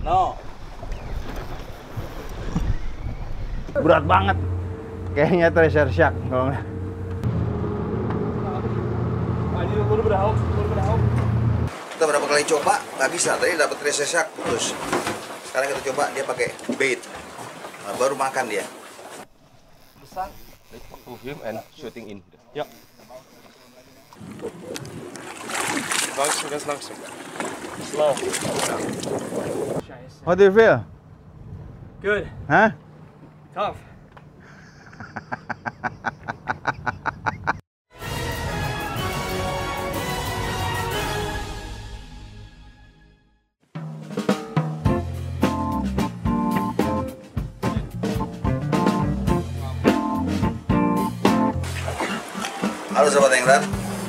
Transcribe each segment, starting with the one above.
No. Berat banget. Kayaknya treasure shark kalau nggak. Kita berapa kali coba nggak bisa. Tadi dapat treasure shark putus. Sekarang kita coba dia pakai bait. Nah, baru makan dia. Besar. Move him and shooting in. Yep. Langsung, ganz langsung. Slow. How do you feel? Good. Hah? Tough. Halo Sobat Engran,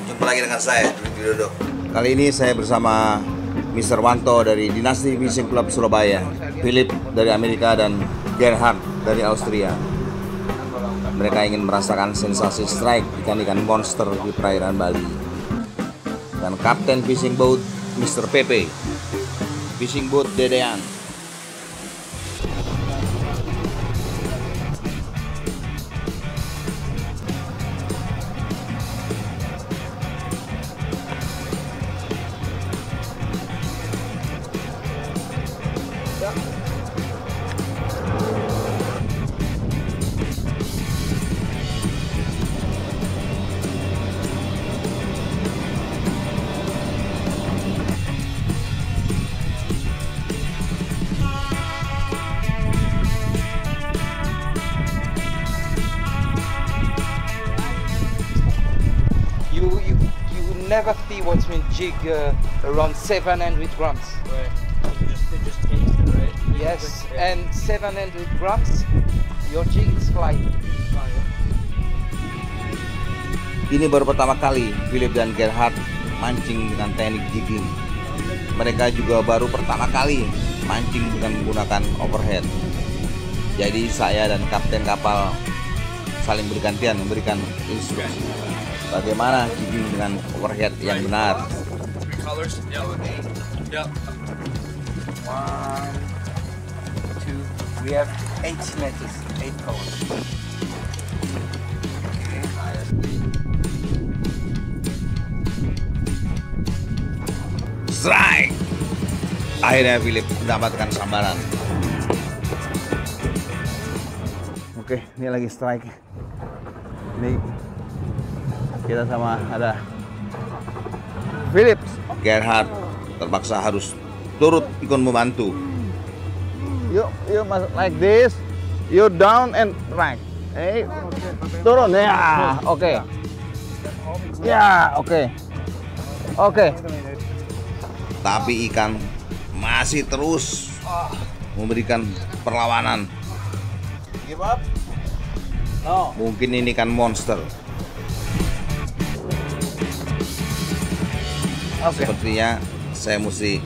jumpa lagi dengan saya, Dwi Widodo. Kali ini saya bersama Mr. Wanto dari Dinasti Fishing Club Surabaya, Philip dari Amerika dan Gerhard dari Austria. Mereka ingin merasakan sensasi strike ikan-ikan monster di perairan Bali. Dan Kapten Fishing Boat Mr. Pepe, Fishing Boat Dedean. Never see what's been jig uh, around 700 grams. Right. You just, they just taste it, right? Yes, and 700 grams, your jig is flying. Ini baru pertama kali Philip dan Gerhard mancing dengan teknik jigging. Mereka juga baru pertama kali mancing dengan menggunakan overhead. Jadi saya dan kapten kapal saling bergantian memberikan instruksi bagaimana jigging dengan overhead yang benar. One, two, we have eight meters, eight colors. Strike! Akhirnya Philip mendapatkan sambaran. Oke, ini lagi strike. Ini kita sama ada Philips. Gerhard terpaksa harus turut ikut membantu. You you must like this. You down and right. Eh, turun ya. Oke. Ya, oke. Oke. Tapi ikan masih terus memberikan perlawanan. Give up? No. Mungkin ini kan monster. Oke. Sepertinya saya mesti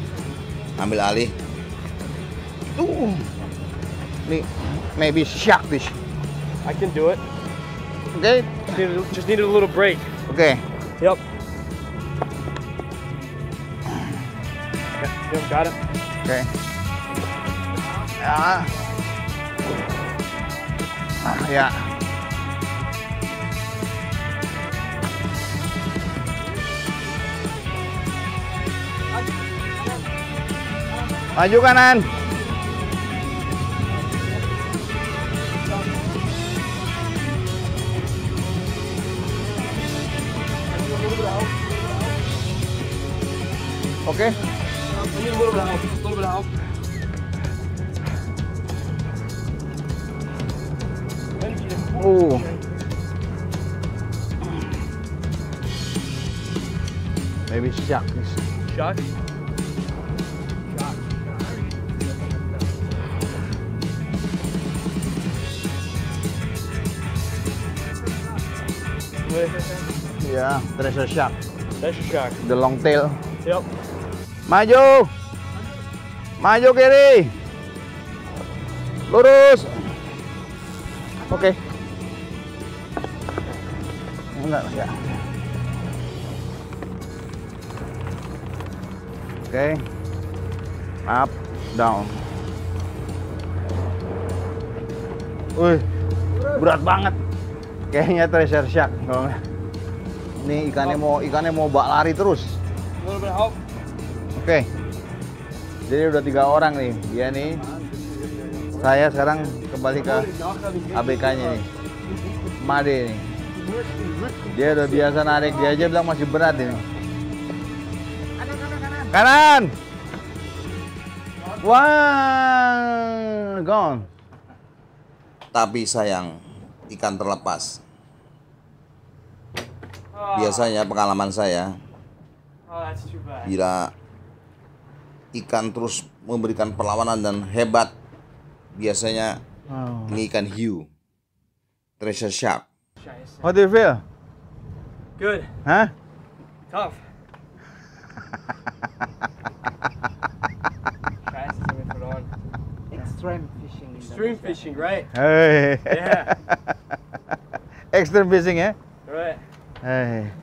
ambil alih. Tuh. Nih, maybe shark fish. I can do it. okay Just needed, just needed a little break. okay Yep. Yep, got it. okay Ya. Ah, little bit of help. Uh. Maybe shark. Yeah, treasure shark. Your shark. The long tail. Yep. Maju. Maju kiri. Lurus. Oke. Enggak, ya. Oke. Up, down. Wih, berat banget. Kayaknya treasure shark. kalau. Ini ikannya mau ikannya mau bak lari terus. Oke. Jadi udah tiga orang nih. Dia nih. Saya sekarang kembali ke ABK-nya nih. Made nih. Dia udah biasa narik, dia aja bilang masih berat ini. Kanan. Wah, gone. Tapi sayang, ikan terlepas. Biasanya pengalaman saya, Oh, that's too bad. bila ikan terus memberikan perlawanan dan hebat, biasanya Oh. ini ikan hiu, treasure shark. What do you feel? Good. Hah? Tough. Try to put on. Extreme fishing. Indonesia. fishing, right? Hey. Yeah. Extreme fishing ya? Right. Hey.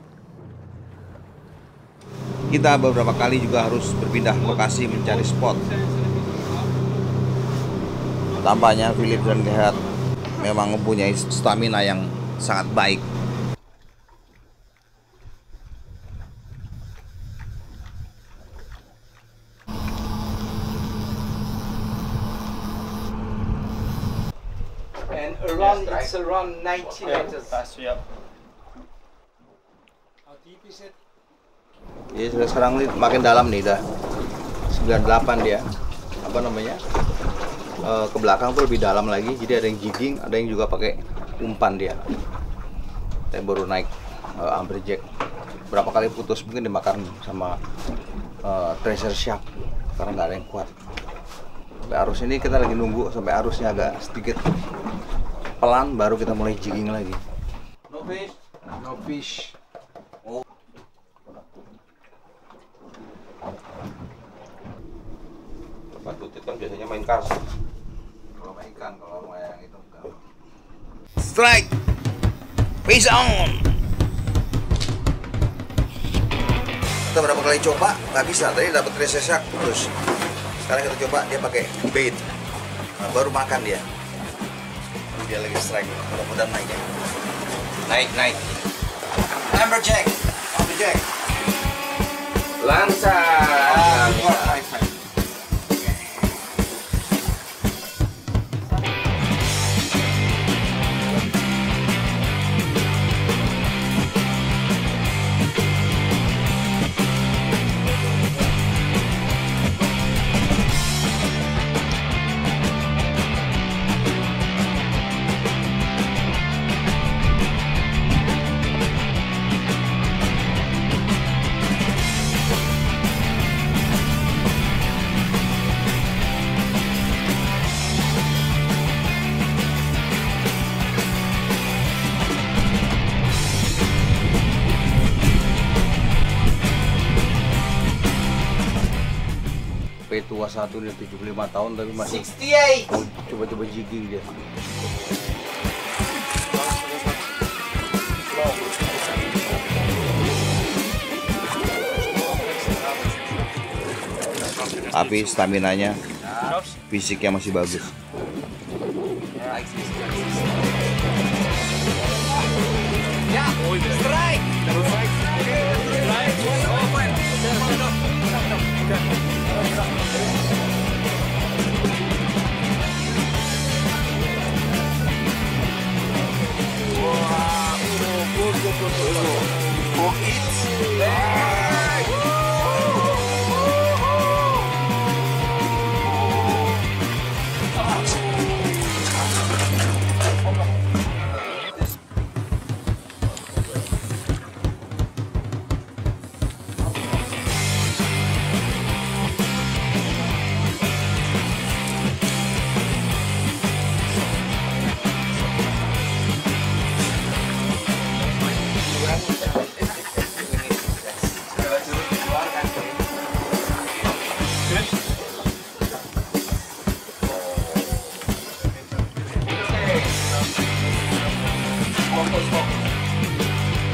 Kita beberapa kali juga harus berpindah lokasi mencari spot. Tampaknya Philip dan Gerhard memang mempunyai stamina yang sangat baik. And around, it's around 90 meters. Yep. How deep is it? Ya sudah sekarang ini makin dalam nih dah. 98 dia. Apa namanya? Eh, ke belakang tuh lebih dalam lagi. Jadi ada yang jigging ada yang juga pakai umpan dia. Saya baru naik uh, amberjack berapa kali putus mungkin dimakan sama eh, treasure shark karena nggak ada yang kuat. Sampai arus ini kita lagi nunggu sampai arusnya agak sedikit pelan baru kita mulai jigging lagi. No fish. No fish. Pak kars. Kalau main ikan, kalau main yang itu enggak. Strike! Face on! Kita berapa kali coba, nggak bisa. Tadi dapat treasure shark terus. Sekarang kita coba dia pakai bait. Nah, baru makan dia. Dia lagi strike. Mudah-mudahan naik ya. Naik, naik. Amberjack! Amberjack! Lansa. Satu dia 75 tahun tapi masih 68. mau coba-coba jigging dia. Tapi stamina-nya, fisiknya masih bagus.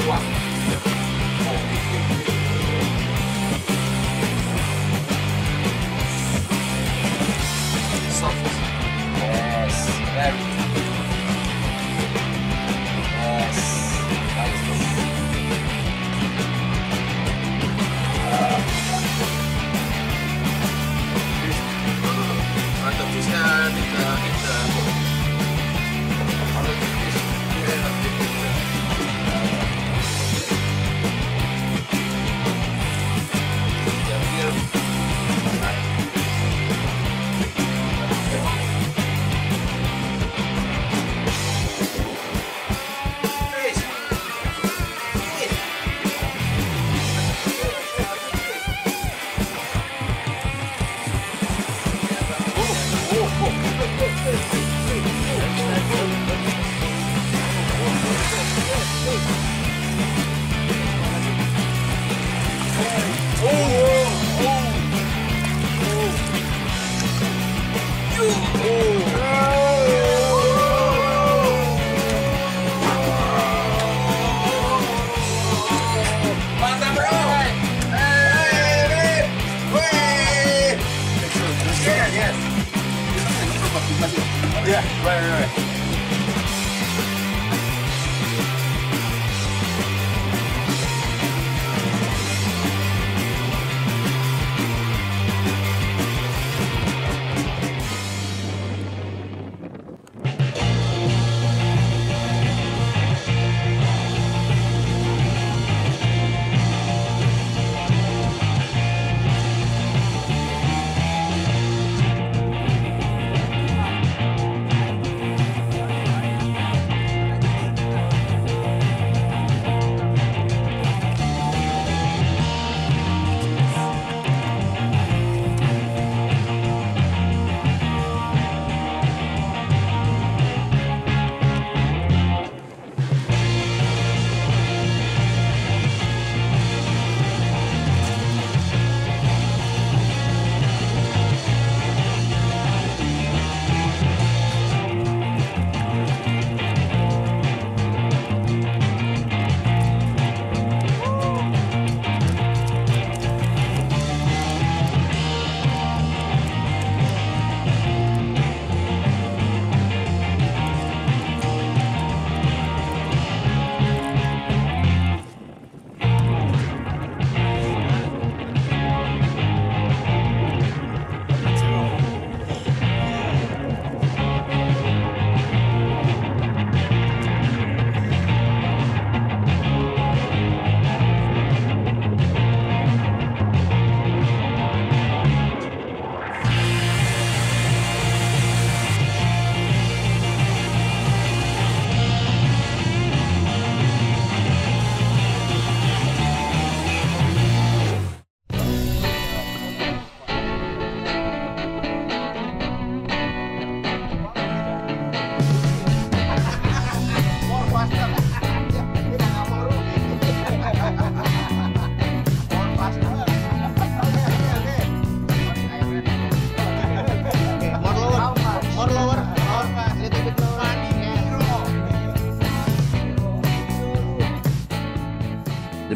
What? Yeah, right, right, right.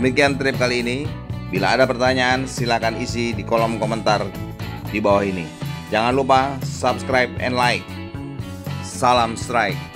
Demikian trip kali ini. Bila ada pertanyaan, silakan isi di kolom komentar di bawah ini. Jangan lupa subscribe and like. Salam strike.